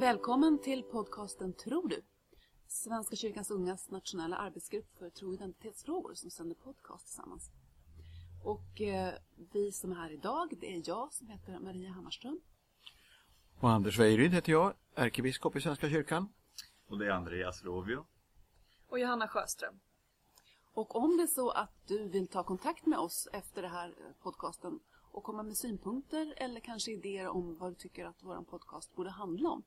Välkommen till podcasten Tror du? Svenska kyrkans ungas nationella arbetsgrupp för tro och identitetsfrågor som sänder podcast tillsammans. Och eh, vi som är här idag, det är jag som heter Maria Hammarström. Och Anders Weijeryd heter jag, ärkebiskop i Svenska kyrkan. Och det är Andreas Rovio. Och Johanna Sjöström. Och om det är så att du vill ta kontakt med oss efter den här eh, podcasten och komma med synpunkter eller kanske idéer om vad du tycker att vår podcast borde handla om.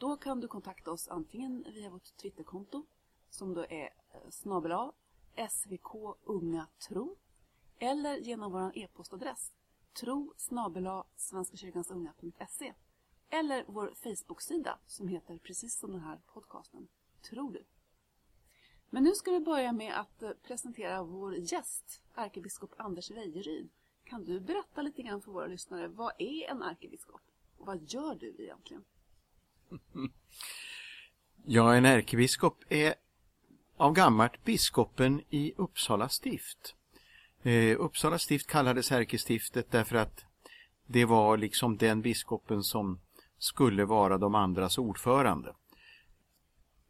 Då kan du kontakta oss antingen via vårt Twitterkonto som då är eh, snabel svk unga tro eller genom vår e-postadress tro svenskakyrkansunga.se eller vår Facebook-sida som heter precis som den här podcasten Tror du? Men nu ska vi börja med att eh, presentera vår gäst, ärkebiskop Anders Wejeryd. Kan du berätta lite grann för våra lyssnare, vad är en ärkebiskop? Och vad gör du egentligen? Ja, en ärkebiskop är av gammalt biskopen i Uppsala stift. Eh, Uppsala stift kallades ärkestiftet därför att det var liksom den biskopen som skulle vara de andras ordförande.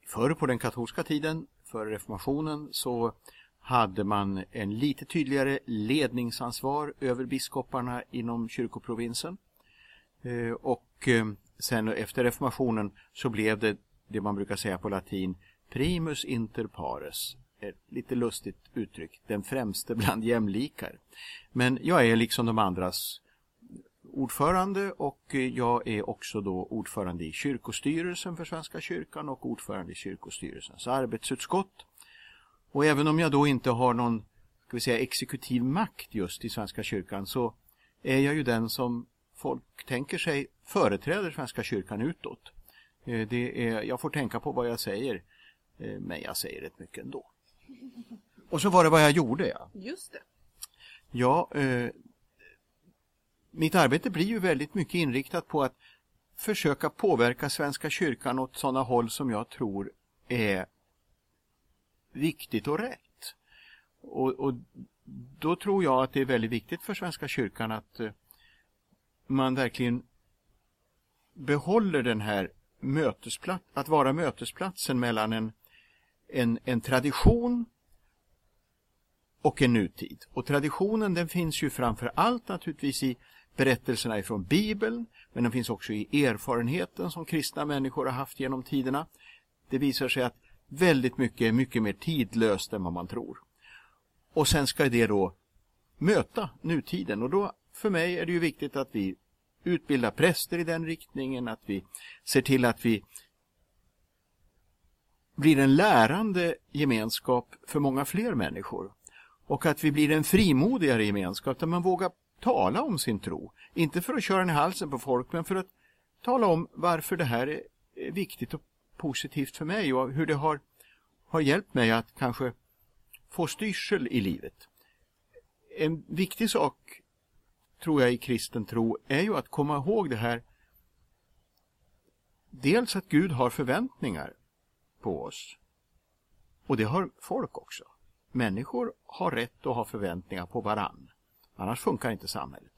Förr på den katolska tiden, före reformationen, så hade man en lite tydligare ledningsansvar över biskoparna inom kyrkoprovinsen. Eh, och eh, sen efter reformationen så blev det det man brukar säga på latin primus inter pares. Ett lite lustigt uttryck, den främste bland jämlikar. Men jag är liksom de andras ordförande och jag är också då ordförande i kyrkostyrelsen för Svenska kyrkan och ordförande i kyrkostyrelsens arbetsutskott. Och även om jag då inte har någon ska vi säga, exekutiv makt just i Svenska kyrkan så är jag ju den som folk tänker sig företräder Svenska kyrkan utåt. Eh, det är, jag får tänka på vad jag säger, eh, men jag säger rätt mycket ändå. Och så var det vad jag gjorde. Ja. Just det. Ja, eh, mitt arbete blir ju väldigt mycket inriktat på att försöka påverka Svenska kyrkan åt sådana håll som jag tror är viktigt och rätt. Och, och, då tror jag att det är väldigt viktigt för Svenska kyrkan att eh, man verkligen behåller den här mötesplats, att vara mötesplatsen mellan en, en, en tradition och en nutid. Och traditionen den finns ju framför allt naturligtvis i berättelserna ifrån Bibeln, men den finns också i erfarenheten som kristna människor har haft genom tiderna. Det visar sig att väldigt mycket är mycket mer tidlöst än vad man tror. Och sen ska det då möta nutiden och då för mig är det ju viktigt att vi utbildar präster i den riktningen, att vi ser till att vi blir en lärande gemenskap för många fler människor och att vi blir en frimodigare gemenskap där man vågar tala om sin tro. Inte för att köra den i halsen på folk men för att tala om varför det här är viktigt och positivt för mig och hur det har, har hjälpt mig att kanske få styrsel i livet. En viktig sak tror jag i kristen tro är ju att komma ihåg det här dels att Gud har förväntningar på oss och det har folk också. Människor har rätt att ha förväntningar på varann. Annars funkar inte samhället.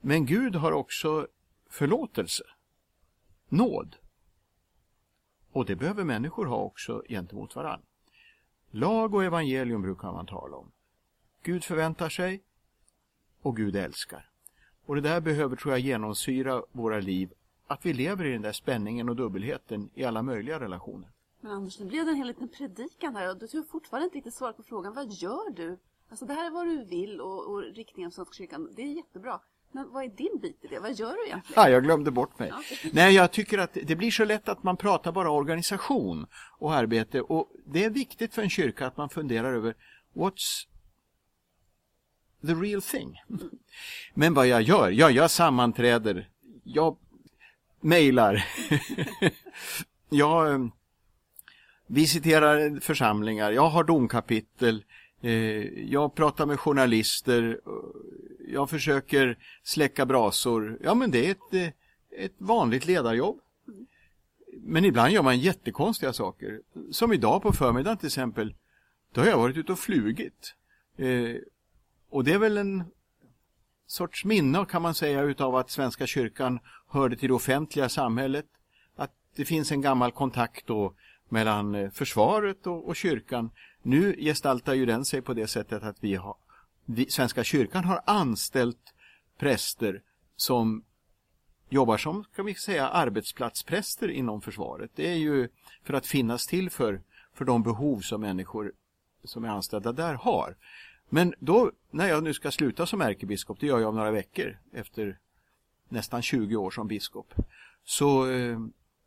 Men Gud har också förlåtelse, nåd. Och det behöver människor ha också gentemot varann. Lag och evangelium brukar man tala om. Gud förväntar sig och Gud älskar. Och det där behöver, tror jag, genomsyra våra liv. Att vi lever i den där spänningen och dubbelheten i alla möjliga relationer. Men Anders, nu blev det en hel liten predikan här och du har fortfarande inte riktigt svarat på frågan. Vad gör du? Alltså det här är vad du vill och, och riktningen av Svenska kyrkan. Det är jättebra. Men vad är din bit i det? Vad gör du egentligen? Ja, jag glömde bort mig. Ja. Nej, jag tycker att det blir så lätt att man pratar bara organisation och arbete. Och det är viktigt för en kyrka att man funderar över what's the real thing. Men vad jag gör? Ja, jag sammanträder. Jag mejlar. jag eh, visiterar församlingar. Jag har domkapitel. Eh, jag pratar med journalister. Eh, jag försöker släcka brasor. Ja, men det är ett, ett vanligt ledarjobb. Men ibland gör man jättekonstiga saker. Som idag på förmiddagen till exempel. Då har jag varit ute och flugit. Och det är väl en sorts minne kan man säga utav att Svenska kyrkan hörde till det offentliga samhället. det finns en gammal kontakt då mellan eh, försvaret och, och kyrkan. Nu gestaltar ju den sig på det sättet att vi har, vi, Svenska kyrkan har anställt präster som jobbar som, kan vi säga, arbetsplatspräster inom försvaret. Det är ju för att finnas till för, för de behov som människor som är anställda där har. Men då, när jag nu ska sluta som ärkebiskop, det gör jag om några veckor efter nästan 20 år som biskop, så, eh,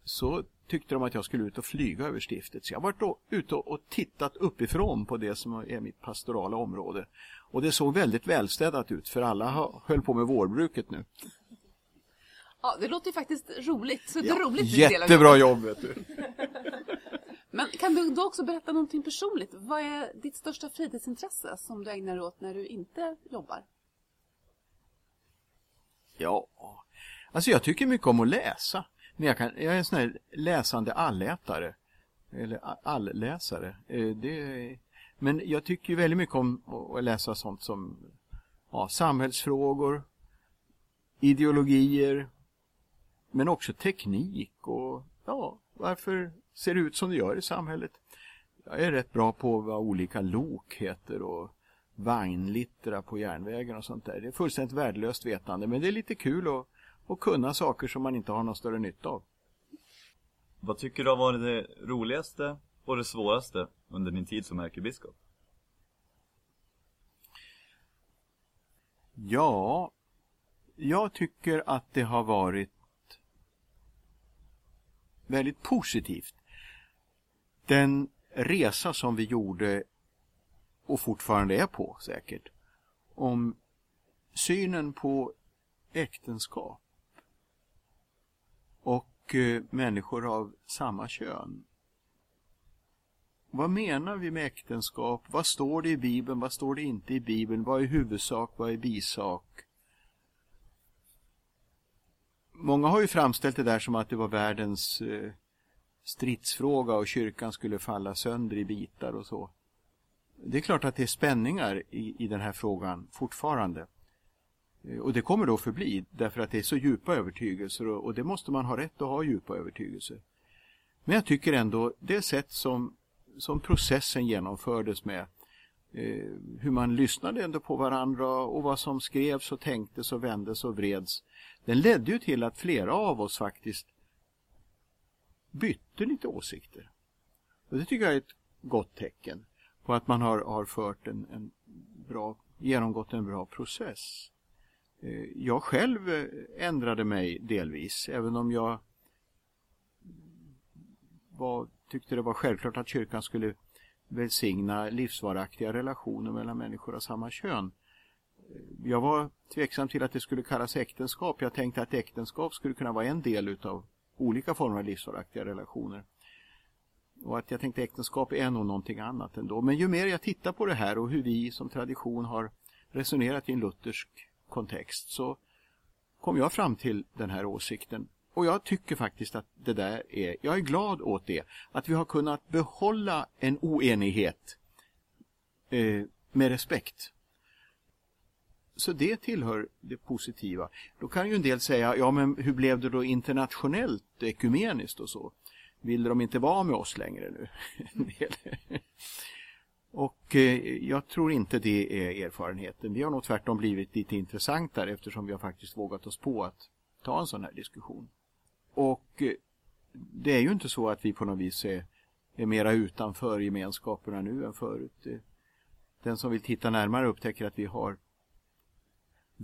så tyckte de att jag skulle ut och flyga över stiftet. Så jag varit då ute och tittat uppifrån på det som är mitt pastorala område. Och det såg väldigt välstädat ut för alla höll på med vårbruket nu. Ja, det låter faktiskt roligt. Så Ja, det är roligt jättebra jobb vet du. Men kan du då också berätta någonting personligt? Vad är ditt största fritidsintresse som du ägnar dig åt när du inte jobbar? Ja, alltså jag tycker mycket om att läsa. Men jag, kan, jag är en sån här läsande allätare. Eller allläsare. Eh, det, men jag tycker väldigt mycket om att läsa sånt som ja, samhällsfrågor, ideologier, men också teknik och ja, varför ser ut som det gör i samhället. Jag är rätt bra på vad olika lok heter och vagnlittra på järnvägen och sånt där. Det är fullständigt värdelöst vetande men det är lite kul att, att kunna saker som man inte har någon större nytta av. Vad tycker du har varit det roligaste och det svåraste under din tid som ärkebiskop? Ja, jag tycker att det har varit väldigt positivt. Den resa som vi gjorde och fortfarande är på säkert om synen på äktenskap och eh, människor av samma kön. Vad menar vi med äktenskap? Vad står det i Bibeln? Vad står det inte i Bibeln? Vad är huvudsak? Vad är bisak? Många har ju framställt det där som att det var världens eh, stridsfråga och kyrkan skulle falla sönder i bitar och så. Det är klart att det är spänningar i, i den här frågan fortfarande. Eh, och det kommer då förbli därför att det är så djupa övertygelser och, och det måste man ha rätt att ha djupa övertygelser. Men jag tycker ändå det sätt som, som processen genomfördes med eh, hur man lyssnade ändå på varandra och vad som skrevs och tänktes och vändes och vreds. Den ledde ju till att flera av oss faktiskt bytte lite åsikter. Och det tycker jag är ett gott tecken på att man har, har fört en, en bra, genomgått en bra process. Eh, jag själv eh, ändrade mig delvis, även om jag var, tyckte det var självklart att kyrkan skulle välsigna livsvaraktiga relationer mellan människor av samma kön. Eh, jag var tveksam till att det skulle kallas äktenskap. Jag tänkte att äktenskap skulle kunna vara en del utav olika former av livsvaraktiga relationer. Och att jag tänkte äktenskap är nog någonting annat ändå. Men ju mer jag tittar på det här och hur vi som tradition har resonerat i en luthersk kontext så kom jag fram till den här åsikten. Och jag tycker faktiskt att det där är, jag är glad åt det, att vi har kunnat behålla en oenighet eh, med respekt. Så det tillhör det positiva. Då kan ju en del säga, ja men hur blev det då internationellt, ekumeniskt och så? Vill de inte vara med oss längre nu? Och eh, jag tror inte det är erfarenheten. Vi har nog tvärtom blivit lite intressantare eftersom vi har faktiskt vågat oss på att ta en sån här diskussion. Och eh, det är ju inte så att vi på något vis är, är mera utanför gemenskaperna nu än förut. Eh, den som vill titta närmare upptäcker att vi har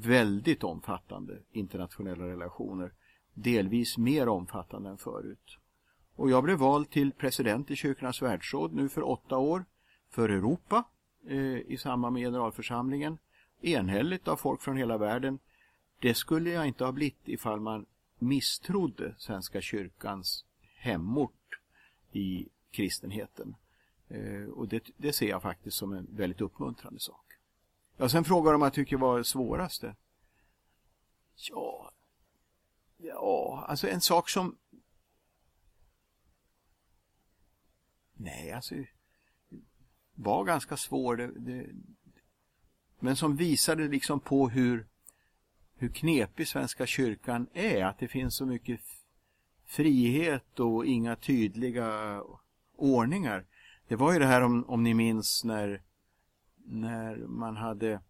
väldigt omfattande internationella relationer. Delvis mer omfattande än förut. Och jag blev vald till president i Kyrkornas världsråd nu för åtta år för Europa eh, i samband med generalförsamlingen. Enhälligt av folk från hela världen. Det skulle jag inte ha blivit ifall man misstrodde Svenska kyrkans hemort i kristenheten. Eh, och det, det ser jag faktiskt som en väldigt uppmuntrande sak. Ja, sen frågar de om jag tycker var det svåraste. Ja, ja, alltså en sak som... Nej, alltså var ganska svår. Det, det, men som visade liksom på hur, hur knepig Svenska kyrkan är. Att det finns så mycket frihet och inga tydliga ordningar. Det var ju det här om, om ni minns när, när man hade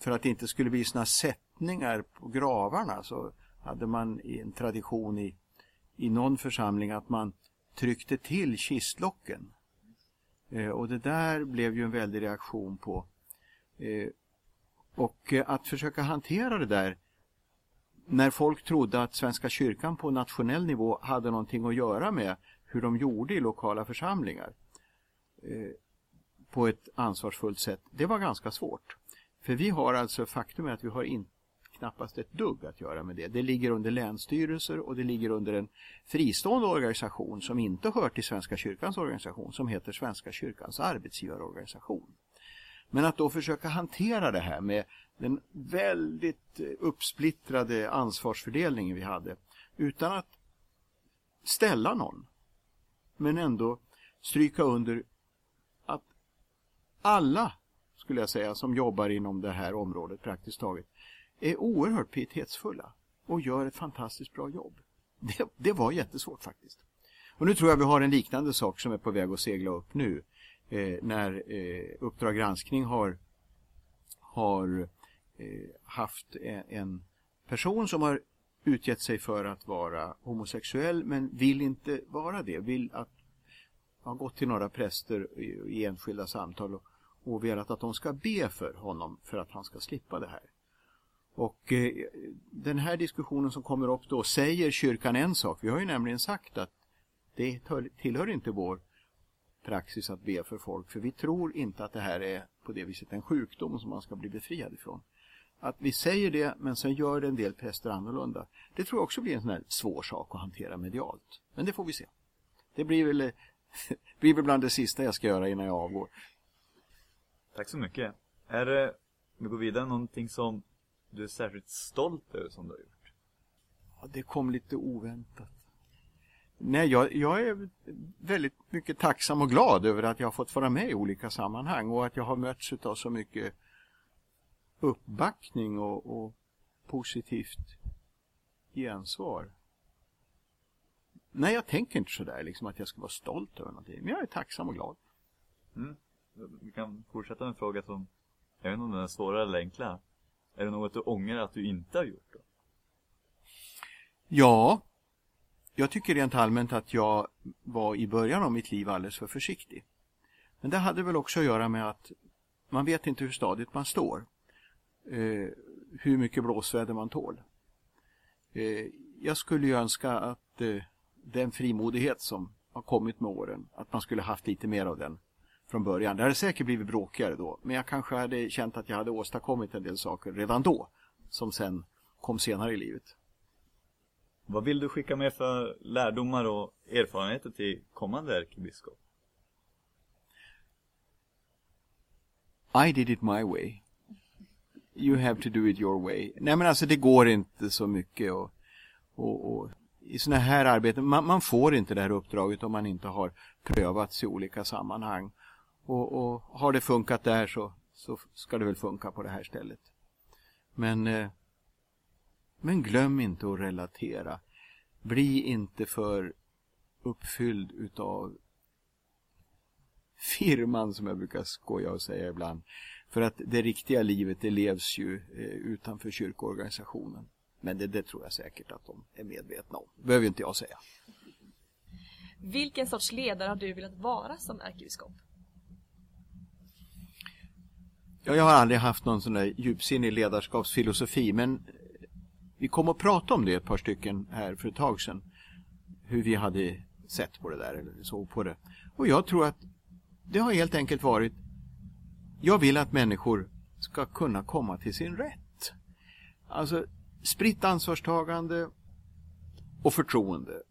för att det inte skulle bli sådana sättningar på gravarna så hade man en tradition i, i någon församling att man tryckte till kistlocken. Eh, och det där blev ju en väldig reaktion på. Eh, och eh, att försöka hantera det där när folk trodde att Svenska kyrkan på nationell nivå hade någonting att göra med hur de gjorde i lokala församlingar eh, på ett ansvarsfullt sätt. Det var ganska svårt. För vi har alltså faktum är att vi har in, knappast ett dugg att göra med det. Det ligger under länsstyrelser och det ligger under en fristående organisation som inte hör till Svenska kyrkans organisation som heter Svenska kyrkans arbetsgivarorganisation. Men att då försöka hantera det här med den väldigt eh, uppsplittrade ansvarsfördelningen vi hade utan att ställa någon men ändå stryka under alla skulle jag säga som jobbar inom det här området praktiskt taget är oerhört pietetsfulla och gör ett fantastiskt bra jobb. Det, det var jättesvårt faktiskt. Och nu tror jag vi har en liknande sak som är på väg att segla upp nu eh, när eh, Uppdrag granskning har, har eh, haft en person som har utgett sig för att vara homosexuell men vill inte vara det. Vill att har gått till några präster i, i enskilda samtal och, och velat att de ska be för honom för att han ska slippa det här. Och eh, den här diskussionen som kommer upp då säger kyrkan en sak. Vi har ju nämligen sagt att det tillhör inte vår praxis att be för folk. För vi tror inte att det här är på det viset en sjukdom som man ska bli befriad ifrån. Att vi säger det men sen gör det en del präster annorlunda. Det tror jag också blir en sån här svår sak att hantera medialt. Men det får vi se. Det blir väl, blir väl bland det sista jag ska göra innan jag avgår. Tack så mycket. Är det, vi går vidare, någonting som du är särskilt stolt över som du har gjort? Ja, det kom lite oväntat. Nej, jag, jag, är väldigt mycket tacksam och glad över att jag har fått vara med i olika sammanhang och att jag har mötts av så mycket uppbackning och, och positivt gensvar. Nej, jag tänker inte sådär liksom att jag ska vara stolt över någonting. Men jag är tacksam och glad. Mm. Vi kan fortsätta med en fråga som, jag vet inte om den är svårare eller enklare. Är det något du ångrar att du inte har gjort då? Ja, jag tycker rent allmänt att jag var i början av mitt liv alldeles för försiktig. Men det hade väl också att göra med att man vet inte hur stadigt man står. Eh, hur mycket blåsväder man tål. Eh, jag skulle ju önska att eh, den frimodighet som har kommit med åren, att man skulle haft lite mer av den från början. Det hade säkert blivit bråkigare då, men jag kanske hade känt att jag hade åstadkommit en del saker redan då, som sen kom senare i livet. Vad vill du skicka med för lärdomar och erfarenheter till kommande ärkebiskop? I did it my way. You have to do it your way. Nej men alltså det går inte så mycket och, och, och i sådana här arbeten, man, man, får inte det här uppdraget om man inte har prövats i olika sammanhang. Och, och har det funkat där så, så ska det väl funka på det här stället. Men, eh, men glöm inte att relatera. Bli inte för uppfylld utav firman som jag brukar skoja och säga ibland. För att det riktiga livet det levs ju eh, utanför kyrkoorganisationen. Men det, det tror jag säkert att de är medvetna om. Det behöver inte jag säga. Vilken sorts ledare har du velat vara som ärkebiskop? Jag har aldrig haft någon sån där djupsinnig ledarskapsfilosofi men eh, vi kom att prata om det ett par stycken här för ett tag sedan. Hur vi hade sett på det där eller såg på det. Och jag tror att det har helt enkelt varit jag vill att människor ska kunna komma till sin rätt. Alltså spritt ansvarstagande och förtroende.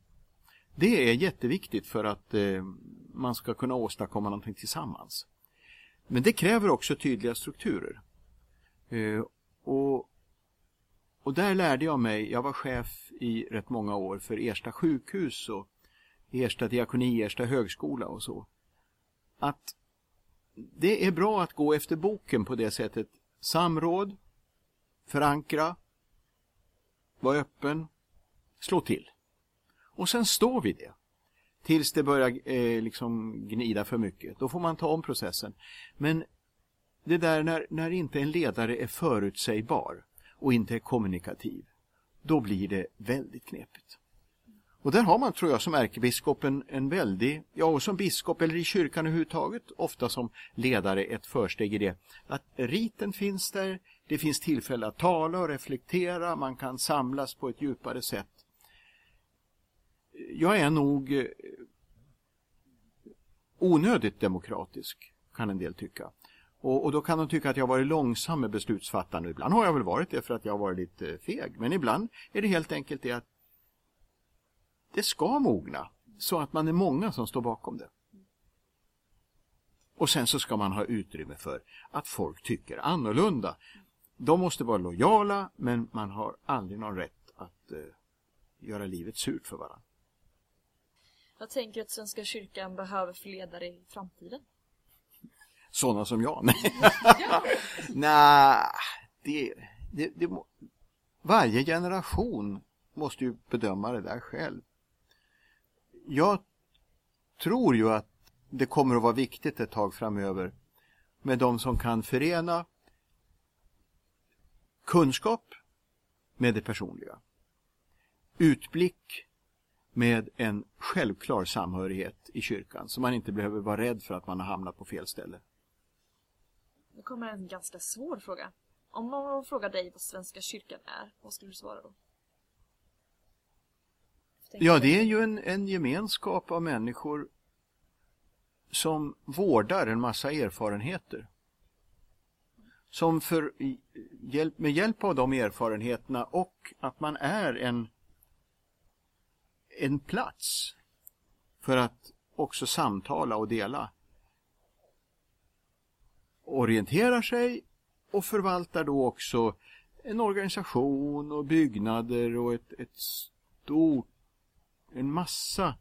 Det är jätteviktigt för att eh, man ska kunna åstadkomma någonting tillsammans. Men det kräver också tydliga strukturer. Eh, och, och där lärde jag mig, jag var chef i rätt många år för Ersta sjukhus och Ersta diakoni, Ersta högskola och så. Att det är bra att gå efter boken på det sättet. Samråd, förankra, vara öppen, slå till. Och sen står vi det. Tills det börjar eh, liksom gnida för mycket. Då får man ta om processen. Men det där när, när inte en ledare är förutsägbar och inte är kommunikativ, då blir det väldigt knepigt. Och där har man, tror jag, som ärkebiskop en, en väldig, ja och som biskop eller i kyrkan överhuvudtaget, ofta som ledare ett försteg i det. Att riten finns där, det finns tillfälle att tala och reflektera, man kan samlas på ett djupare sätt. Jag är nog eh, onödigt demokratisk, kan en del tycka. Och, och, då kan de tycka att jag varit långsam med beslutsfattande. Ibland har jag väl varit det för att jag har varit lite feg. Men ibland är det helt enkelt det att det ska mogna så att man är många som står bakom det. Och sen så ska man ha utrymme för att folk tycker annorlunda. De måste vara lojala men man har aldrig någon rätt att eh, göra livet surt för varandra. Jag tänker att Svenska kyrkan behöver för ledare i framtiden. Sådana som jag? Nej, Nej det, det, det, varje generation måste ju bedöma det där själv. Jag tror ju att det kommer att vara viktigt ett tag framöver med de som kan förena kunskap med det personliga. Utblick med en självklar samhörighet i kyrkan så man inte behöver vara rädd för att man har hamnat på fel ställe. Nu kommer en ganska svår fråga. Om någon frågar dig vad Svenska kyrkan är, vad skulle du svara då? Ja, det är ju en, en gemenskap av människor som vårdar en massa erfarenheter. Som för med hjälp av de erfarenheterna och att man är en, en plats för att också samtala och dela orienterar sig och förvaltar då också en organisation och byggnader och ett, ett stort, en massa,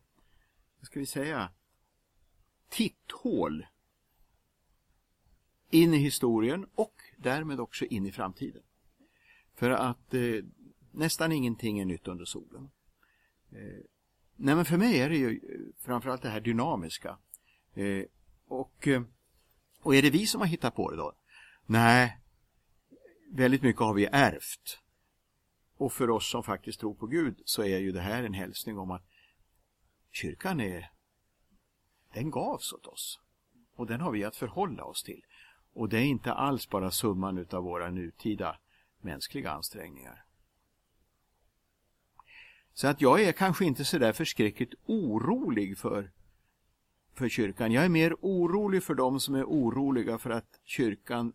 vad ska vi säga, titthål in i historien och därmed också in i framtiden. För att eh, nästan ingenting är nytt under solen. Eh, nej men för mig är det ju eh, framförallt det här dynamiska. Eh, och eh, och är det vi som har hittat på det då? Nej, väldigt mycket har vi ärvt. Och för oss som faktiskt tror på Gud så är ju det här en hälsning om att kyrkan är, den gavs åt oss. Och den har vi att förhålla oss till. Och det är inte alls bara summan utav våra nutida mänskliga ansträngningar. Så att jag är kanske inte så där förskräckligt orolig för för kyrkan. Jag är mer orolig för dem som är oroliga för att kyrkan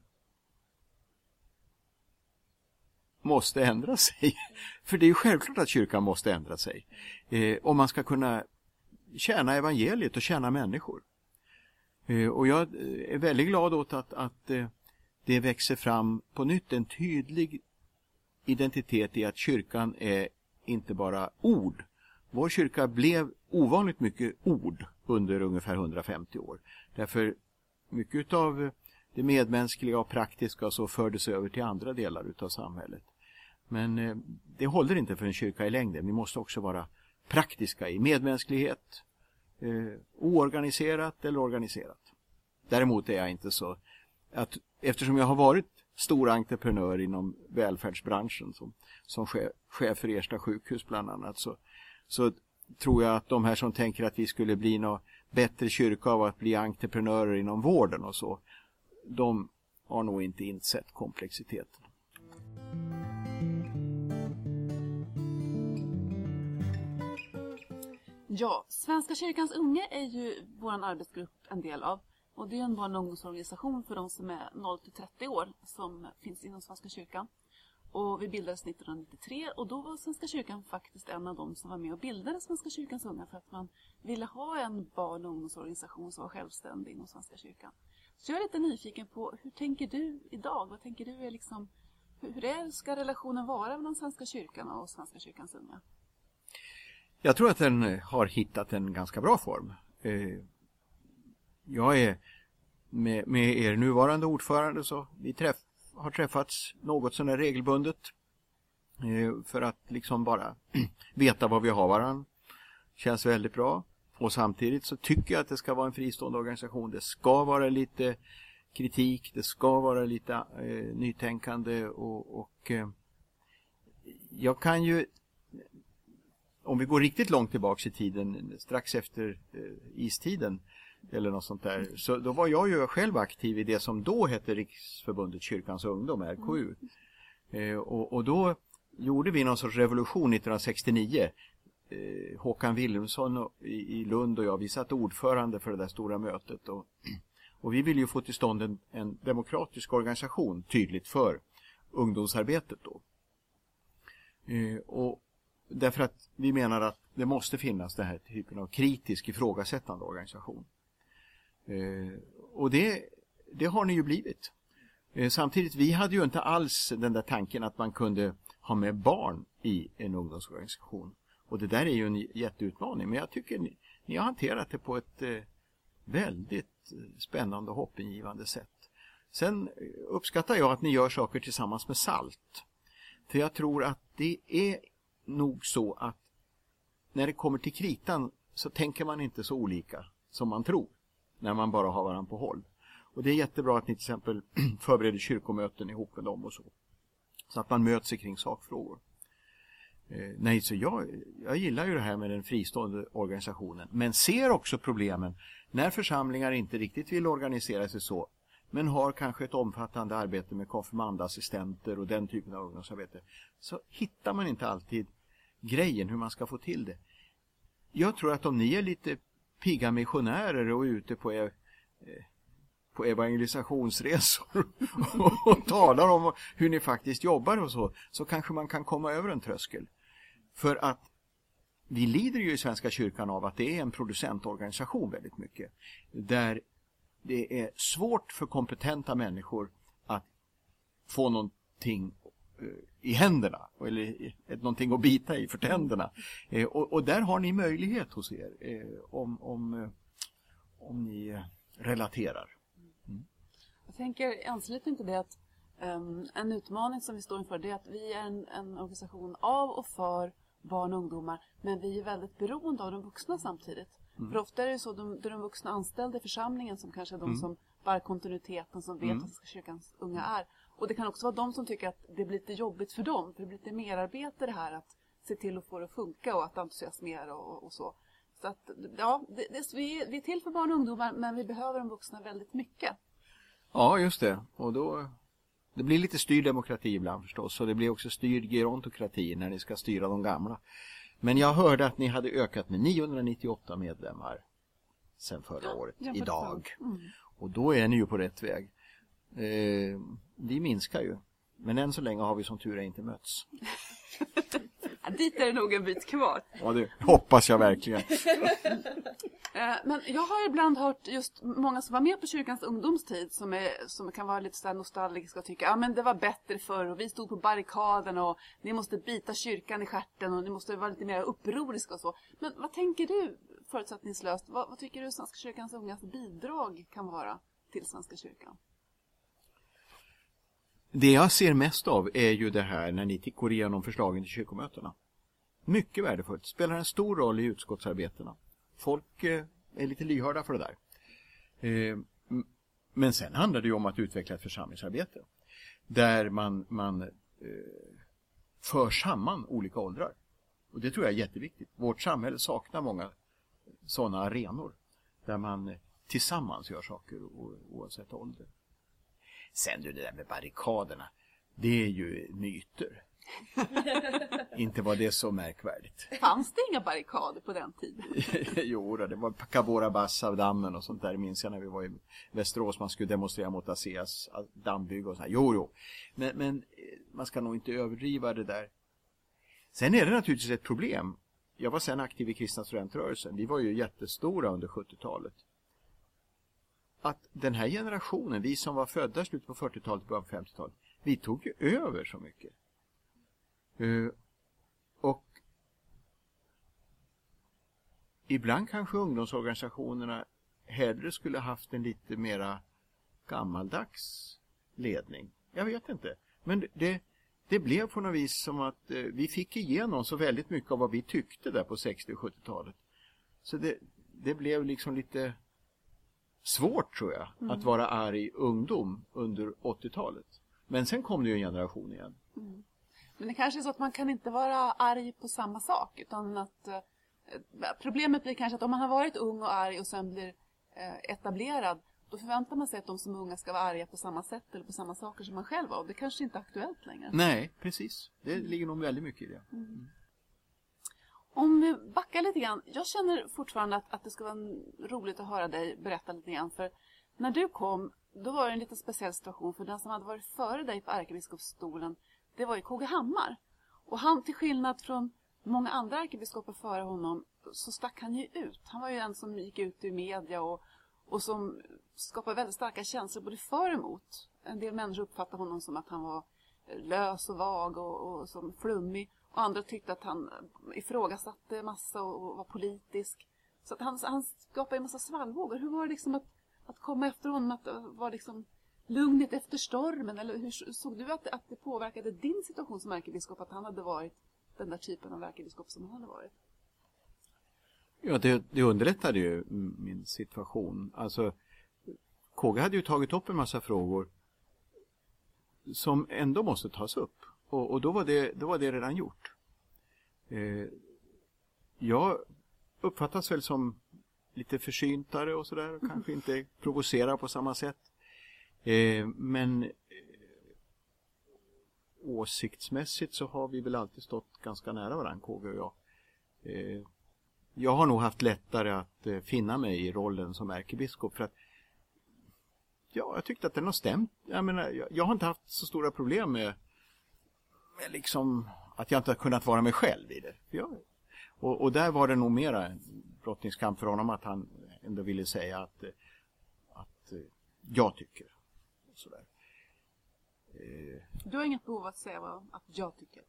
måste ändra sig. För det är självklart att kyrkan måste ändra sig. Eh, om man ska kunna tjäna evangeliet och tjäna människor. Eh, och jag eh, är väldigt glad åt att, att eh, det växer fram på nytt en tydlig identitet i att kyrkan är inte bara ord. Vår kyrka blev ovanligt mycket ord under ungefär 150 år. Därför mycket av det medmänskliga och praktiska så fördes över till andra delar utav samhället. Men eh, det håller inte för en kyrka i längden. Vi måste också vara praktiska i medmänsklighet, eh, oorganiserat eller organiserat. Däremot är jag inte så att eftersom jag har varit stor entreprenör inom välfärdsbranschen som, som chef, chef för Ersta sjukhus bland annat så, så tror jag att de här som tänker att vi skulle bli någon bättre kyrka av att bli entreprenörer inom vården och så, de har nog inte insett komplexiteten. Ja, Svenska kyrkans unga är ju vår arbetsgrupp en del av. Och det är en barn och ungdomsorganisation för de som är 0 till 30 år som finns inom Svenska kyrkan. Och vi bildades 1993 och då var Svenska kyrkan faktiskt en av de som var med och bildade Svenska kyrkans unga för att man ville ha en barn och ungdomsorganisation som var självständig inom Svenska kyrkan. Så jag är lite nyfiken på hur tänker du idag? Vad tänker du är liksom, hur är, ska relationen vara mellan Svenska kyrkan och Svenska kyrkans unga? Jag tror att den har hittat en ganska bra form. Eh, jag är med, med er nuvarande ordförande så vi träff, har träffats något sådär regelbundet eh, för att liksom bara veta vad vi har varann Känns väldigt bra. Och samtidigt så tycker jag att det ska vara en fristående organisation. Det ska vara lite kritik, det ska vara lite eh, nytänkande och, och eh, jag kan ju om vi går riktigt långt tillbaks i tiden, strax efter eh, istiden eller något sånt där, så då var jag ju själv aktiv i det som då hette Riksförbundet Kyrkans Ungdom, RKU. Eh, och, och då gjorde vi någon sorts revolution 1969. Eh, Håkan Wilhelmsson i, i Lund och jag, vi satt ordförande för det där stora mötet. Och, och vi ville ju få till stånd en, en demokratisk organisation tydligt för ungdomsarbetet då. Eh, och därför att vi menar att det måste finnas den här typen av kritisk ifrågasättande organisation. Eh, och det, det har ni ju blivit. Eh, samtidigt, vi hade ju inte alls den där tanken att man kunde ha med barn i en ungdomsorganisation. Och det där är ju en jätteutmaning, men jag tycker ni, ni har hanterat det på ett eh, väldigt spännande och hoppingivande sätt. Sen uppskattar jag att ni gör saker tillsammans med SALT. För jag tror att det är nog så att när det kommer till kritan så tänker man inte så olika som man tror när man bara har varandra på håll. Och det är jättebra att ni till exempel förbereder kyrkomöten ihop med dem och så. Så att man möts kring sakfrågor. Eh, nej, så jag, jag gillar ju det här med den fristående organisationen. Men ser också problemen när församlingar inte riktigt vill organisera sig så. Men har kanske ett omfattande arbete med konfirmandassistenter och den typen av ungdomsarbete. Så hittar man inte alltid grejen hur man ska få till det. Jag tror att om ni är lite pigga missionärer och är ute på ev på evangelisationsresor och, och talar om hur ni faktiskt jobbar och så, så kanske man kan komma över en tröskel. För att vi lider ju i Svenska kyrkan av att det är en producentorganisation väldigt mycket. Där det är svårt för kompetenta människor att få någonting eh, i händerna eller någonting att bita i för tänderna. Eh, och, och, där har ni möjlighet hos er eh, om, om, om ni relaterar. Mm. Jag tänker i anslutning till det att um, en utmaning som vi står inför det är att vi är en, en organisation av och för barn och ungdomar men vi är väldigt beroende av de vuxna samtidigt. Mm. För ofta är det så att de, de vuxna anställda i församlingen som kanske är de mm. som bär kontinuiteten, som vet mm. att kyrkans unga är. Och det kan också vara de som tycker att det blir lite jobbigt för dem, för det blir lite merarbete det här att se till att få det att funka och att entusiasmera och, och så. Så att, ja, det, det, vi, vi är till för barn och ungdomar men vi behöver de vuxna väldigt mycket. Ja, just det. Och då det blir lite styrd demokrati ibland förstås och det blir också styrd gerontokrati när ni ska styra de gamla. Men jag hörde att ni hade ökat med 998 medlemmar sen förra året, ja, idag. Mm. Och då är ni ju på rätt väg. Eh, vi minskar ju. Men än så länge har vi som tur är inte mötts. Dit är det nog en bit kvar. Ja, det hoppas jag verkligen. Eh, men jag har ibland hört just många som var med på kyrkans ungdomstid som, är, som kan vara lite så nostalgiska och tycka att ja, det var bättre förr och vi stod på barrikaden och ni måste bita kyrkan i skärten och ni måste vara lite mer upproriska och så. Men vad tänker du förutsättningslöst? Vad, vad tycker du Svenska kyrkans ungas bidrag kan vara till Svenska kyrkan? Det jag ser mest av är ju det här när ni går igenom förslagen till kyrkomötena. Mycket värdefullt, spelar en stor roll i utskottsarbetena. Folk eh, är lite lyhörda för det där. Eh, men sen handlar det ju om att utveckla ett församlingsarbete. Där man, man eh, för samman olika åldrar. Och det tror jag är jätteviktigt. Vårt samhälle saknar många sådana arenor. Där man tillsammans gör saker oavsett ålder. Sen du, det där med barrikaderna. Det är ju myter. inte var det så märkvärdigt. Fanns det inga barrikader på den tiden? jo, det var Cabora Bassa-dammen och sånt där. minns jag när vi var i Västerås. Man skulle demonstrera mot ASEAs dammbygge och så här. Jo, jo. Men, men eh, man ska nog inte överdriva det där. Sen är det naturligtvis ett problem. Jag var sen aktiv i kristna studentrörelsen. Vi var ju jättestora under 70-talet att den här generationen, vi som var födda i slutet på 40-talet, början på 50-talet, vi tog ju över så mycket. Uh, och ibland kanske ungdomsorganisationerna hellre skulle haft en lite mera gammaldags ledning. Jag vet inte. Men det, det blev på något vis som att eh, vi fick igenom så väldigt mycket av vad vi tyckte där på 60 och 70-talet. Så det, det blev liksom lite svårt tror jag Mm. att vara arg ungdom under 80-talet. Men sen kom det ju en generation igen. Men det kanske är så att man kan inte vara arg på samma sak utan att eh, problemet blir kanske att om man har varit ung och arg och sen blir eh, etablerad då förväntar man sig att de som är unga ska vara arga på samma sätt eller på samma saker som man själv var och det kanske inte är aktuellt längre. Nej, precis. Det ligger nog väldigt mycket i det. Om vi backar lite grann. Jag känner fortfarande att, att det skulle vara roligt att höra dig berätta lite grann. För när du kom, då var det en lite speciell situation. För den som hade varit före dig på ärkebiskopsstolen, det var ju KG Hammar. Och han, till skillnad från många andra ärkebiskopar före honom, så stack han ju ut. Han var ju en som gick ut i media och, och som skapade väldigt starka känslor både för och emot. En del människor uppfattade honom som att han var lös och vag och, och som flummig. Och andra tyckte att han ifrågasatte massa och, var politisk. Så att han, han skapade en massa svallvågor. Hur var det liksom att, att komma efter honom? Att eh, var liksom lugnet efter stormen? Eller hur såg du att det, att det påverkade din situation som ärkebiskop? Att han hade varit den där typen av ärkebiskop som han hade varit? Ja, det, det underlättade ju min situation. Alltså, KG hade ju tagit upp en massa frågor som ändå måste tas upp. Och, och då, var det, då var det redan gjort. Eh, jag uppfattas väl som lite försyntare och sådär. och Kanske inte provocerar på samma sätt. Eh, men eh, åsiktsmässigt så har vi väl alltid stått ganska nära varandra, KG och jag. Eh, jag har nog haft lättare att eh, finna mig i rollen som ärkebiskop för att ja, jag tyckte att den har stämt. Jag menar, jag, jag har inte haft så stora problem med liksom att jag inte har kunnat vara mig själv i det. Jag, och, och där var det nog mera en brottningskamp för honom att han ändå ville säga att, eh, att eh, jag tycker. Sådär. Eh, Du har inget behov av att säga vad att jag tycker.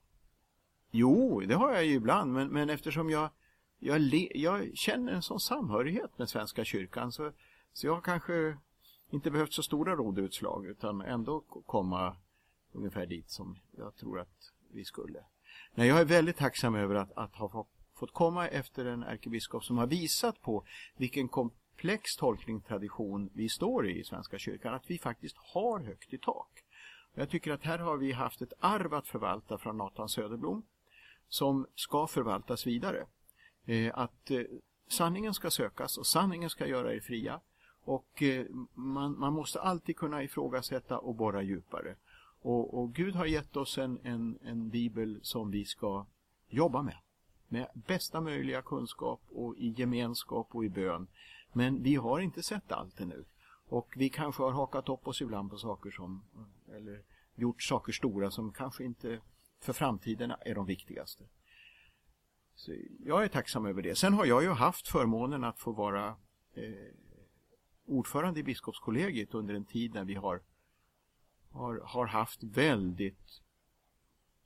Jo, det har jag ju ibland, men, men eftersom jag, jag, le, jag känner en sån samhörighet med Svenska kyrkan så, så jag har kanske inte behövt så stora rådutslag utan ändå komma ungefär dit som jag tror att vi skulle. Nej, jag är väldigt tacksam över att, att ha fått komma efter en ärkebiskop som har visat på vilken komplex tolkningstradition vi står i i Svenska kyrkan, att vi faktiskt har högt i tak. Jag tycker att här har vi haft ett arv att förvalta från Nathan Söderblom som ska förvaltas vidare. Eh, att eh, sanningen ska sökas och sanningen ska göra er fria. Och eh, man, man måste alltid kunna ifrågasätta och borra djupare. Och, och Gud har gett oss en, en, en bibel som vi ska jobba med. Med bästa möjliga kunskap och i gemenskap och i bön. Men vi har inte sett allt ännu. Och vi kanske har hakat upp oss ibland på saker som, eller gjort saker stora som kanske inte för framtiden är de viktigaste. Så jag är tacksam över det. Sen har jag ju haft förmånen att få vara eh, ordförande i biskopskollegiet under en tid när vi har, har, har haft väldigt,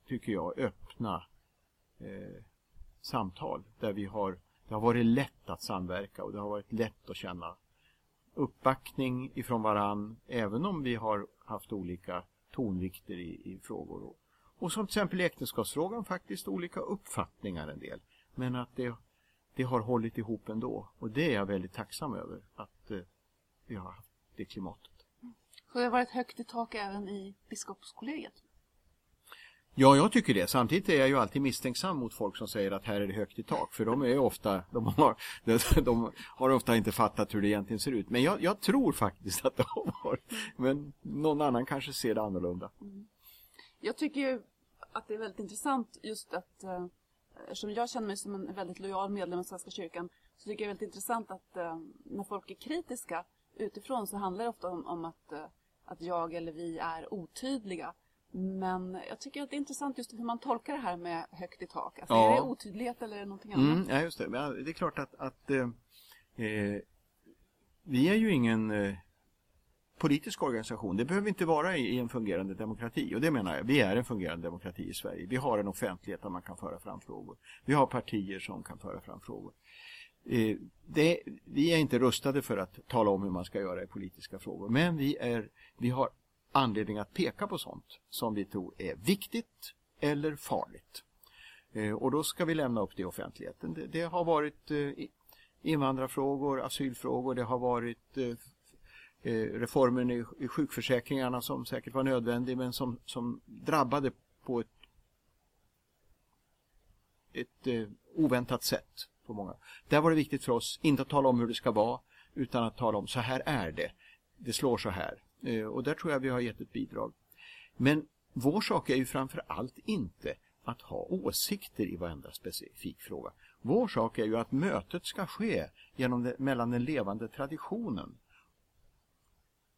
tycker jag, öppna eh, samtal där vi har, det har varit lätt att samverka och det har varit lätt att känna uppbackning ifrån varann även om vi har haft olika tonvikter i, i frågor. Och, och som till exempel i äktenskapsfrågan faktiskt olika uppfattningar en del. Men att det, det har hållit ihop ändå. Och det är jag väldigt tacksam över att eh, vi har haft det klimatet. Så det har varit högt i tak även i biskopskollegiet. Ja, jag tycker det. Samtidigt är jag ju alltid misstänksam mot folk som säger att här är det högt i tak. För de är ofta, de har, de har ofta inte fattat hur det egentligen ser ut. Men jag, jag tror faktiskt att det har varit. Men någon annan kanske ser det annorlunda. Jag tycker ju att det är väldigt intressant just att eh, eftersom jag känner mig som en väldigt lojal medlem av Svenska kyrkan så tycker jag det är väldigt intressant att eh, när folk är kritiska utifrån så handlar det ofta om, om att, eh, att jag eller vi är otydliga. Men jag tycker att det är intressant just hur man tolkar det här med högt i tak. Alltså, Ja. Är det otydlighet eller är det någonting annat? Mm, ja, just det. Men det är klart att, att eh, eh, vi är ju ingen eh, politisk organisation. Det behöver inte vara i, i en fungerande demokrati. Och det menar jag, vi är en fungerande demokrati i Sverige. Vi har en offentlighet där man kan föra fram frågor. Vi har partier som kan föra fram frågor. Eh, det, vi är inte rustade för att tala om hur man ska göra i politiska frågor. Men vi, är, vi har anledning att peka på sånt som vi tror är viktigt eller farligt. Eh, och då ska vi lämna upp det i offentligheten. Det, det har varit eh, invandrarfrågor, asylfrågor, det har varit reformen i, i sjukförsäkringarna som säkert var nödvändig men som, som drabbade på ett, ett oväntat sätt. På många. Där var det viktigt för oss inte att tala om hur det ska vara utan att tala om så här är det. Det slår så här. Eh, och där tror jag vi har gett ett bidrag. Men vår sak är ju framför allt inte att ha åsikter i varenda specifik fråga. Vår sak är ju att mötet ska ske genom det, mellan den levande traditionen,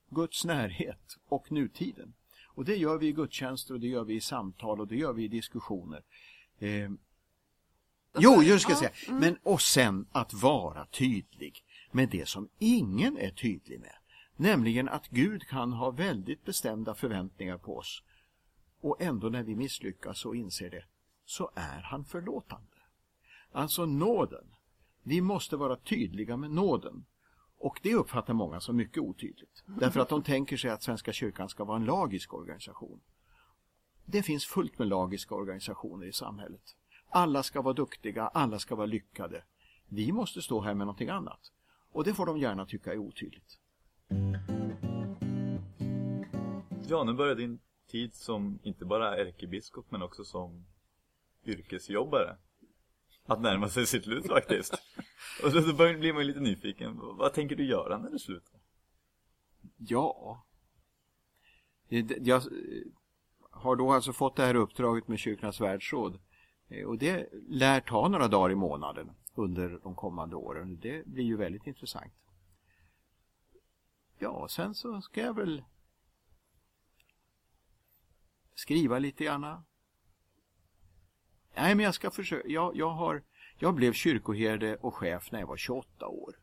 Guds närhet och nutiden. Och det gör vi i gudstjänster och det gör vi i samtal och det gör vi i diskussioner. Eh, jo, just ska jag säga. mm. Men och sen att vara tydlig med det som ingen är tydlig med. Nämligen att Gud kan ha väldigt bestämda förväntningar på oss. Och ändå när vi misslyckas och inser det, så är han förlåtande. Alltså nåden. Vi måste vara tydliga med nåden. Och det uppfattar många som mycket otydligt. Därför att de tänker sig att Svenska kyrkan ska vara en lagisk organisation. Det finns fullt med lagiska organisationer i samhället. Alla ska vara duktiga, alla ska vara lyckade. Vi måste stå här med någonting annat. Och det får de gärna tycka är otydligt. Ja, nu börjar din tid som inte bara ärkebiskop men också som yrkesjobbare att närma sig sitt slut faktiskt. Och då blir man ju lite nyfiken. Vad tänker du göra när du slutar? Ja. Jag har då alltså fått det här uppdraget med Kyrkornas världsråd. Eh, Och det lär ta några dagar i månaden under de kommande åren. Det blir ju väldigt intressant. Ja, sen så ska jag väl skriva lite grann. Nej, men jag ska försöka. Jag, jag, har, jag blev kyrkoherde och chef när jag var 28 år.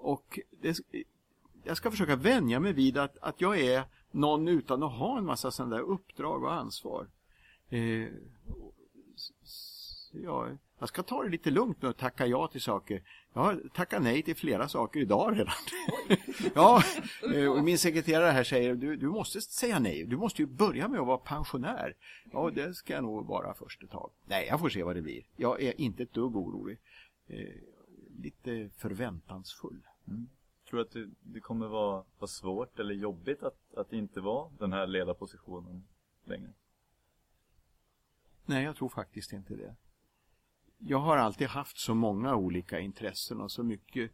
Och det, jag ska försöka vänja mig vid att, att jag är någon utan att ha en massa sådana där uppdrag och ansvar. Eh, ja, jag ska ta det lite lugnt med att tacka ja till saker. Jag har tackat nej till flera saker idag redan. ja, eh, och min sekreterare här säger du, du måste säga nej. Du måste ju börja med att vara pensionär. Ja, det ska jag nog vara först ett tag. Nej, jag får se vad det blir. Jag är inte ett dugg orolig. Eh, lite förväntansfull. Tror du att det, det kommer vara, vara svårt eller jobbigt att, att inte vara den här ledarpositionen längre? Nej, jag tror faktiskt inte det. Jag har alltid haft så många olika intressen och så mycket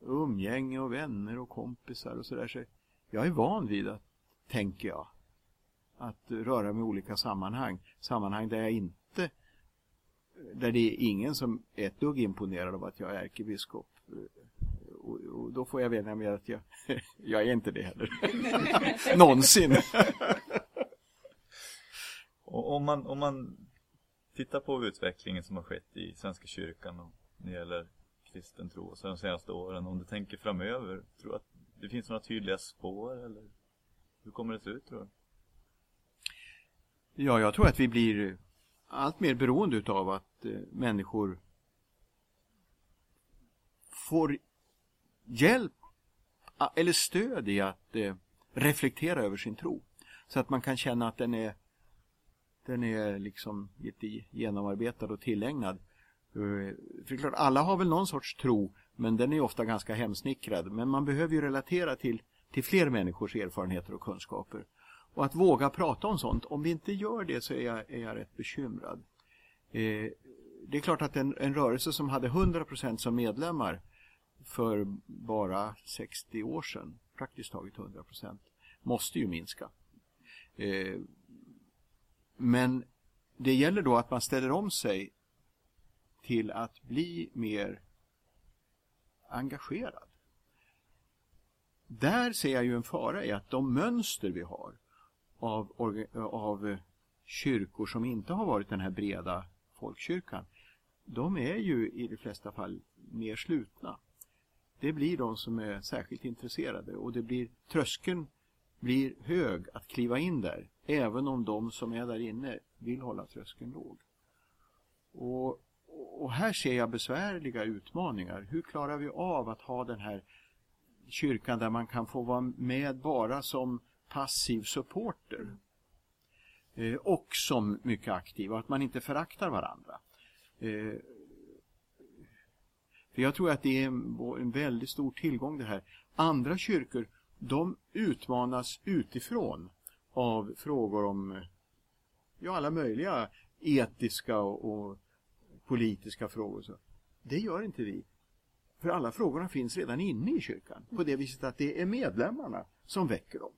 umgänge och vänner och kompisar och sådär. Så jag är van vid att, tänker jag, att röra mig i olika sammanhang. Sammanhang där jag inte, där det är ingen som är ett dugg imponerad av att jag är ärkebiskop. Och, och då får jag vänja mig att jag, jag är inte det heller. Någonsin. Och om man, om man tittar på utvecklingen som har skett i Svenska kyrkan och när det gäller kristen tro så de senaste åren, om du tänker framöver, tror du att det finns några tydliga spår eller hur kommer det se ut tror du? Ja, jag tror att vi blir allt mer beroende av att eh, människor får hjälp eller stöd i att eh, reflektera över sin tro. Så att man kan känna att den är den är liksom lite genomarbetad och tillägnad. Eh, för det är klart, alla har väl någon sorts tro, men den är ofta ganska hemsnickrad. Men man behöver ju relatera till, till fler människors erfarenheter och kunskaper. Och att våga prata om sånt, om vi inte gör det så är jag, är jag rätt bekymrad. Eh, det är klart att en, en rörelse som hade 100% som medlemmar för bara 60 år sedan, praktiskt taget 100%, måste ju minska. Eh, men det gäller då att man ställer om sig till att bli mer engagerad. Där ser jag ju en fara i att de mönster vi har av, av kyrkor som inte har varit den här breda folkkyrkan, de är ju i de flesta fall mer slutna. Det blir de som är särskilt intresserade och det blir tröskeln blir hög att kliva in där, även om de som är där inne vill hålla tröskeln låg. Och, och här ser jag besvärliga utmaningar. Hur klarar vi av att ha den här kyrkan där man kan få vara med bara som passiv supporter eh, och som mycket aktiv och att man inte föraktar varandra. Eh, för jag tror att det är en väldigt stor tillgång det här. Andra kyrkor, de utmanas utifrån av frågor om eh, ja, alla möjliga etiska och, och politiska frågor. Så. Det gör inte vi. För alla frågorna finns redan inne i kyrkan. På det viset att det är medlemmarna som väcker dem.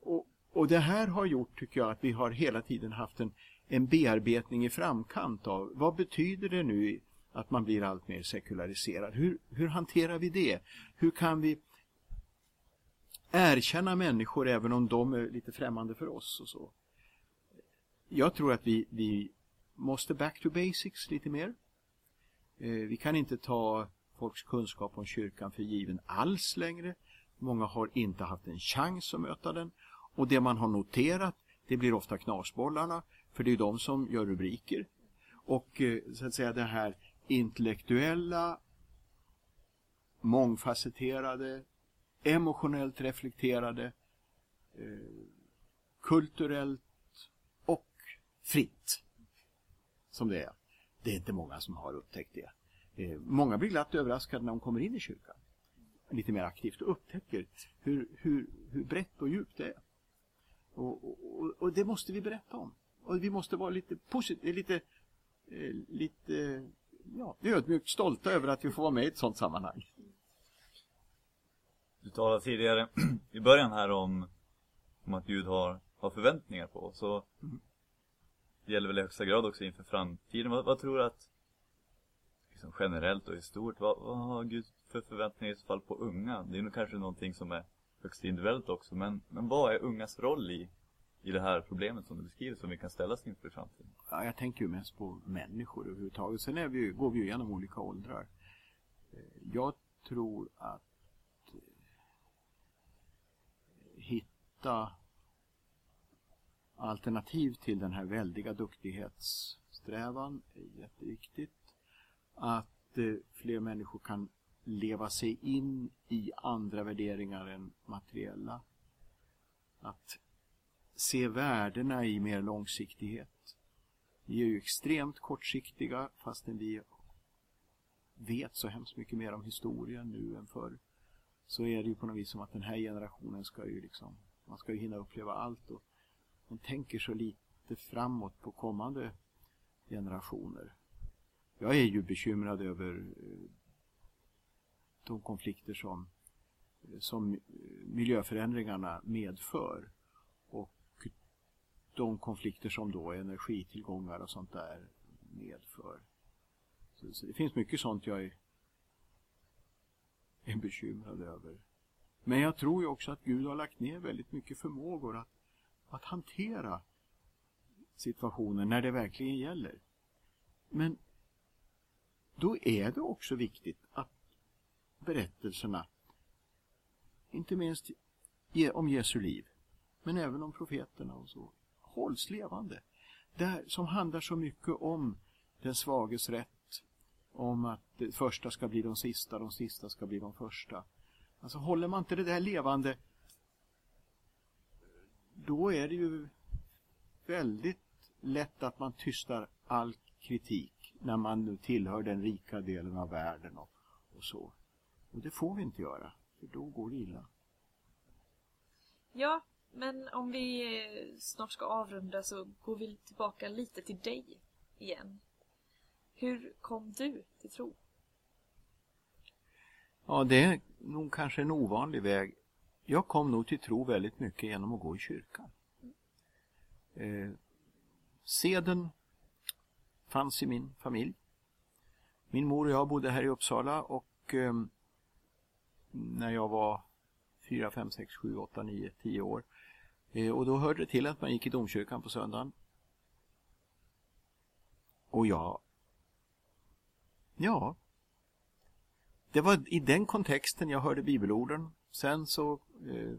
Och, och det här har gjort, tycker jag, att vi har hela tiden haft en, en bearbetning i framkant av vad betyder det nu att man blir allt mer sekulariserad? Hur, hur hanterar vi det? Hur kan vi erkänna människor även om de är lite främmande för oss och så? Jag tror att vi, vi måste back to basics lite mer. Eh, vi kan inte ta folks kunskap om kyrkan för given alls längre. Många har inte haft en chans att möta den. Och det man har noterat, det blir ofta knasbollarna, för det är de som gör rubriker. Och eh, så att säga det här intellektuella, mångfacetterade, emotionellt reflekterade, eh, kulturellt och fritt som det är. Det är inte många som har upptäckt det. Eh, många blir glatt överraskade när de kommer in i kyrkan lite mer aktivt och upptäcker hur, hur, hur brett och djupt det är. Och, och, och, det måste vi berätta om. Och vi måste vara lite positiva, eh, lite, eh, lite ja, ödmjukt stolta över att vi får vara med i ett sådant sammanhang. Du talade tidigare i början här om, om att Gud har, har förväntningar på oss. Mm. Det gäller väl i högsta grad också inför framtiden. Vad, vad tror du att liksom generellt och i stort, vad, vad har Gud för förväntningar i så fall på unga? Det är nog kanske någonting som är högst individuellt också, men, men vad är ungas roll i, i det här problemet som du beskriver som vi kan ställas inför i framtiden? Ja, jag tänker ju mest på människor överhuvudtaget. Sen är vi, går vi ju igenom olika åldrar. Jag tror att eh, hitta alternativ till den här väldiga duktighetssträvan är jätteviktigt. Att eh, fler människor kan leva sig in i andra värderingar än materiella. Att se värdena i mer långsiktighet. Vi är ju extremt kortsiktiga fastän vi vet så hemskt mycket mer om historien nu än förr. Så är det ju på något vis som att den här generationen ska ju liksom, man ska ju hinna uppleva allt och man tänker så lite framåt på kommande generationer. Jag är ju bekymrad över eh, de konflikter som, som eh, miljöförändringarna medför och de konflikter som då energitillgångar och sånt där medför. Så, så det finns mycket sånt jag är, är bekymrad över. Men jag tror ju också att Gud har lagt ner väldigt mycket förmågor att, att hantera situationen när det verkligen gäller. Men då är det också viktigt att berättelserna, inte minst om Jesu liv, men även om profeterna och så, hålls levande. Där, som handlar så mycket om den svages rätt, om att det första ska bli de sista, de sista ska bli de första. Alltså håller man inte det där levande, då är det ju väldigt lätt att man tystar all kritik när man nu tillhör den rika delen av världen och, och så. Och det får vi inte göra, för då går det illa. Ja, men om vi eh, snart ska avrunda så går vi tillbaka lite till dig igen. Hur kom du till tro? Ja, det är nog kanske en ovanlig väg. Jag kom nog till tro väldigt mycket genom att gå i kyrkan. Eh, seden fanns i min familj. Min mor och jag bodde här i Uppsala och eh, när jag var 4, 5, 6, 7, 8, 9, 10 år. Eh, och då hörde det till att man gick i domkyrkan på söndagen. Och jag... Ja. Det var i den kontexten jag hörde bibelorden. Sen så... Eh,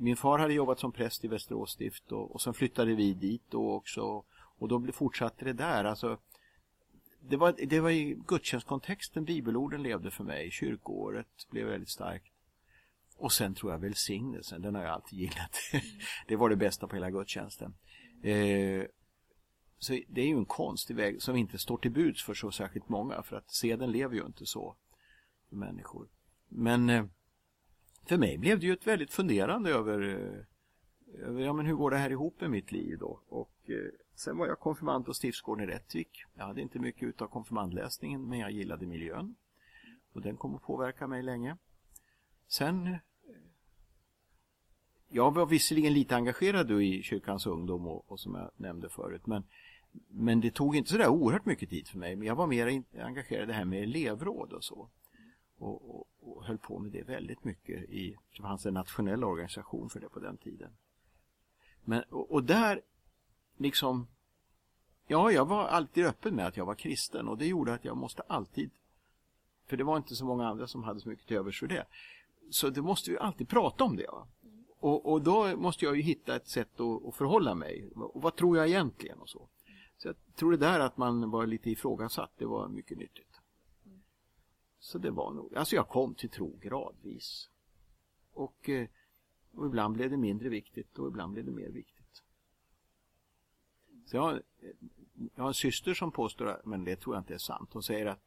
min far hade jobbat som präst i Västerås stift och, och sen flyttade vi dit då också. Och då fortsatte det där. Alltså, det var, det var i gudstjänstkontexten bibelorden levde för mig. Kyrkoåret blev väldigt starkt. Och sen tror jag välsignelsen, den har jag alltid gillat. det var det bästa på hela gudstjänsten. Eh, så det är ju en konstig väg som inte står till buds för så särskilt många för att seden lever ju inte så för människor. Men eh, för mig blev det ju ett väldigt funderande över, eh, över ja, men hur går det här ihop med mitt liv då? Och eh, sen var jag konfirmand på Stiftsgården i Rättvik. Jag hade inte mycket utav konfirmandläsningen men jag gillade miljön. Och den kom att påverka mig länge. Sen jag var visserligen lite engagerad i kyrkans ungdom och, och som jag nämnde förut men, men det tog inte sådär oerhört mycket tid för mig. Men jag var mer engagerad i det här med elevråd och så. Och, och, och höll på med det väldigt mycket i, det fanns en nationell organisation för det på den tiden. Men, och, och där liksom Ja, jag var alltid öppen med att jag var kristen och det gjorde att jag måste alltid för det var inte så många andra som hade så mycket till övers för det. Så det måste vi alltid prata om det. Va? Och, och, då måste jag ju hitta ett sätt att, att förhålla mig. Och vad tror jag egentligen och så. Så jag tror det där att man var lite ifrågasatt, det var mycket nyttigt. Så det var nog, alltså jag kom till tro gradvis. Och, eh, och ibland blev det mindre viktigt och ibland blev det mer viktigt. Så jag, eh, jag har en syster som påstår, men det tror jag inte är sant. Hon säger att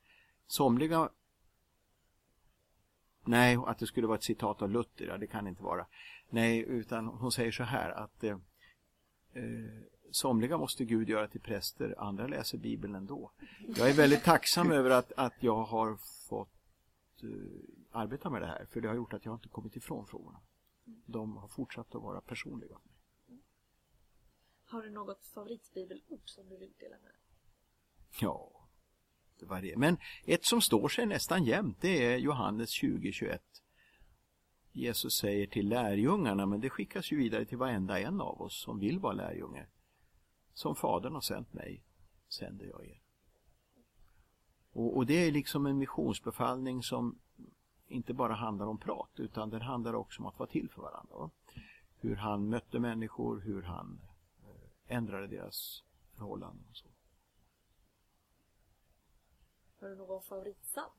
somliga Nej, att det skulle vara ett citat av Luther, ja, det kan det inte vara. Nej, utan hon säger så här att eh, eh somliga måste Gud göra till präster, andra läser Bibeln ändå. Jag är väldigt tacksam över att, att jag har fått eh, arbeta med det här, för det har gjort att jag inte kommit ifrån frågorna. De har fortsatt att vara personliga. Har du något favoritbibelord som du vill dela med? Ja, det var det. Men ett som står sig nästan jämt, det är Johannes 20-21. Jesus säger till lärjungarna, men det skickas ju vidare till varenda en av oss som vill vara lärjunge. Som Fadern har sänt mig, sänder jag er. Och, och, det är liksom en missionsbefallning som inte bara handlar om prat, utan den handlar också om att vara till för varandra. Va? Hur han mötte människor, hur han eh, ändrade deras förhållanden och så. Har du någon favoritpsalm?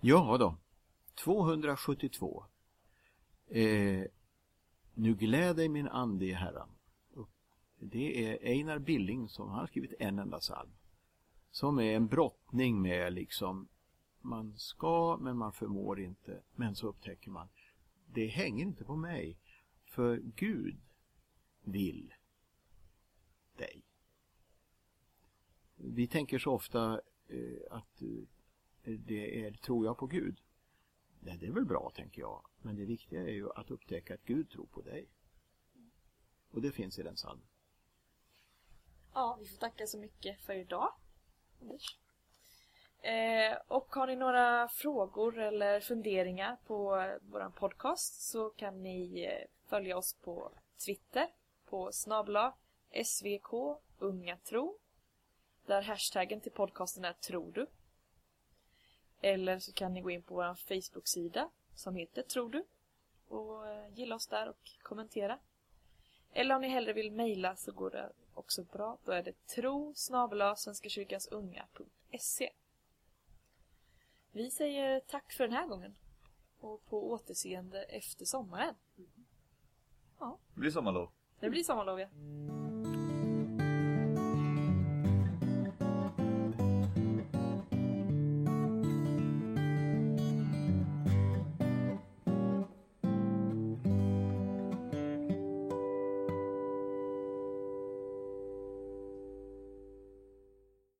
Ja då, 272. Eh, nu gläder min ande i Herren. Det är Einar Billing som har skrivit en enda psalm. Som är en brottning med liksom man ska men man förmår inte. Men så upptäcker man det hänger inte på mig. För Gud vill dig. Vi tänker så ofta eh, att eh, det är tror jag på Gud. Nej, det är väl bra tänker jag. Men det viktiga är ju att upptäcka att Gud tror på dig. Och det finns i den psalmen. Ja, vi får tacka så mycket för idag. Anders. Eh, och har ni några frågor eller funderingar på vår podcast så kan ni eh, följa oss på Twitter på snabla svk unga tro där hashtaggen till podcasten är tror du. Eller så kan ni gå in på vår Facebook-sida som heter Tror du och eh, gilla oss där och kommentera. Eller om ni hellre vill mejla så går det också bra. Då är det tro svenskakyrkansunga.se Vi säger tack för den här gången och på återseende efter sommaren. Ja. Det blir sommarlov. Det blir sommarlov ja.